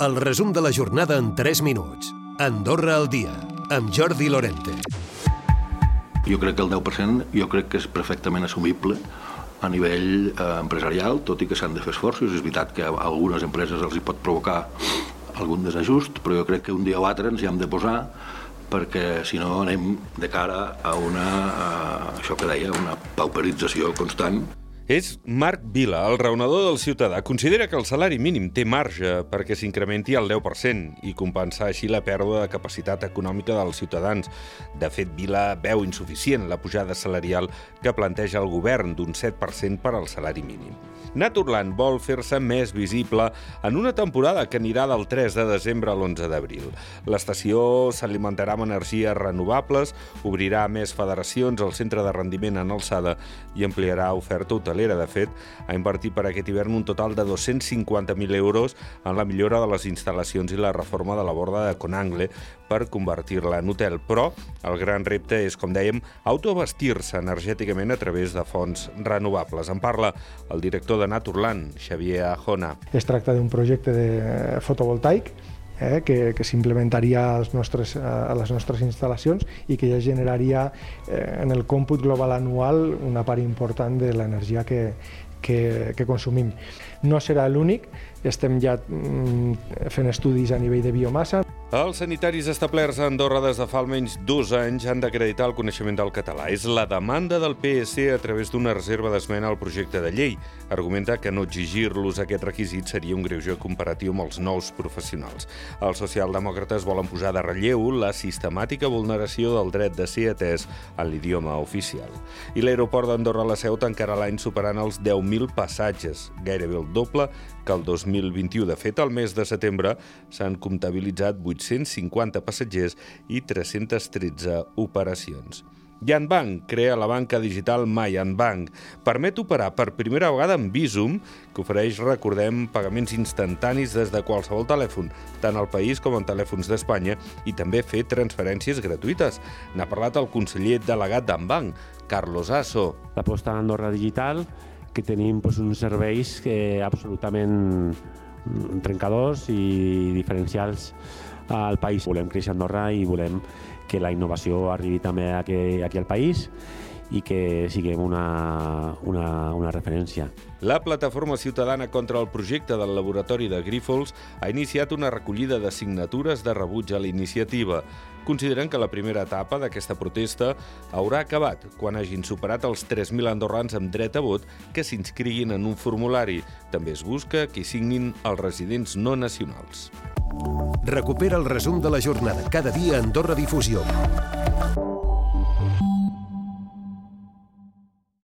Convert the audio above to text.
El resum de la jornada en 3 minuts. Andorra al dia, amb Jordi Lorente. Jo crec que el 10% jo crec que és perfectament assumible a nivell eh, empresarial, tot i que s'han de fer esforços. És veritat que a algunes empreses els hi pot provocar algun desajust, però jo crec que un dia o altre ens hi hem de posar perquè si no anem de cara a una, a això que deia, una pauperització constant és Marc Vila, el raonador del ciutadà. Considera que el salari mínim té marge perquè s'incrementi al 10% i compensar així la pèrdua de capacitat econòmica dels ciutadans. De fet, Vila veu insuficient la pujada salarial que planteja el govern d'un 7% per al salari mínim. Naturland vol fer-se més visible en una temporada que anirà del 3 de desembre a l'11 d'abril. L'estació s'alimentarà amb energies renovables, obrirà més federacions al centre de rendiment en alçada i ampliarà oferta hotelera. De fet, ha invertit per aquest hivern un total de 250.000 euros en la millora de les instal·lacions i la reforma de la borda de Conangle per convertir-la en hotel. Però el gran repte és, com dèiem, autoabastir-se energèticament a través de fonts renovables. En parla el director de de Naturland, Xavier Ajona. Es tracta d'un projecte de fotovoltaic eh, que, que s'implementaria a les nostres instal·lacions i que ja generaria eh, en el còmput global anual una part important de l'energia que, que, que consumim. No serà l'únic, estem ja mm, fent estudis a nivell de biomassa. Els sanitaris establerts a Andorra des de fa almenys dos anys han d'acreditar el coneixement del català. És la demanda del PSC a través d'una reserva d'esmena al projecte de llei. Argumenta que no exigir-los aquest requisit seria un greuge comparatiu amb els nous professionals. Els socialdemòcrates volen posar de relleu la sistemàtica vulneració del dret de ser atès en l'idioma oficial. I l'aeroport d'Andorra la Seu tancarà l'any superant els 10.000 passatges, gairebé el doble que el 2021. De fet, al mes de setembre s'han comptabilitzat 850 passatgers i 313 operacions. Yanbank crea la banca digital MyAnBank. Permet operar per primera vegada amb Visum, que ofereix, recordem, pagaments instantanis des de qualsevol telèfon, tant al país com en telèfons d'Espanya, i també fer transferències gratuïtes. N'ha parlat el conseller delegat d'Anbank, Carlos Asso. L'aposta en Andorra Digital que tenim doncs, uns serveis que absolutament mm, trencadors i diferencials al país. Volem créixer a Andorra i volem que la innovació arribi també aquí, aquí al país i que siguem una, una, una referència. La plataforma ciutadana contra el projecte del laboratori de Grífols ha iniciat una recollida de signatures de rebuig a la iniciativa. Consideren que la primera etapa d'aquesta protesta haurà acabat quan hagin superat els 3.000 andorrans amb dret a vot que s'inscriguin en un formulari. També es busca que signin els residents no nacionals. Recupera el resum de la jornada cada dia a Andorra Difusió.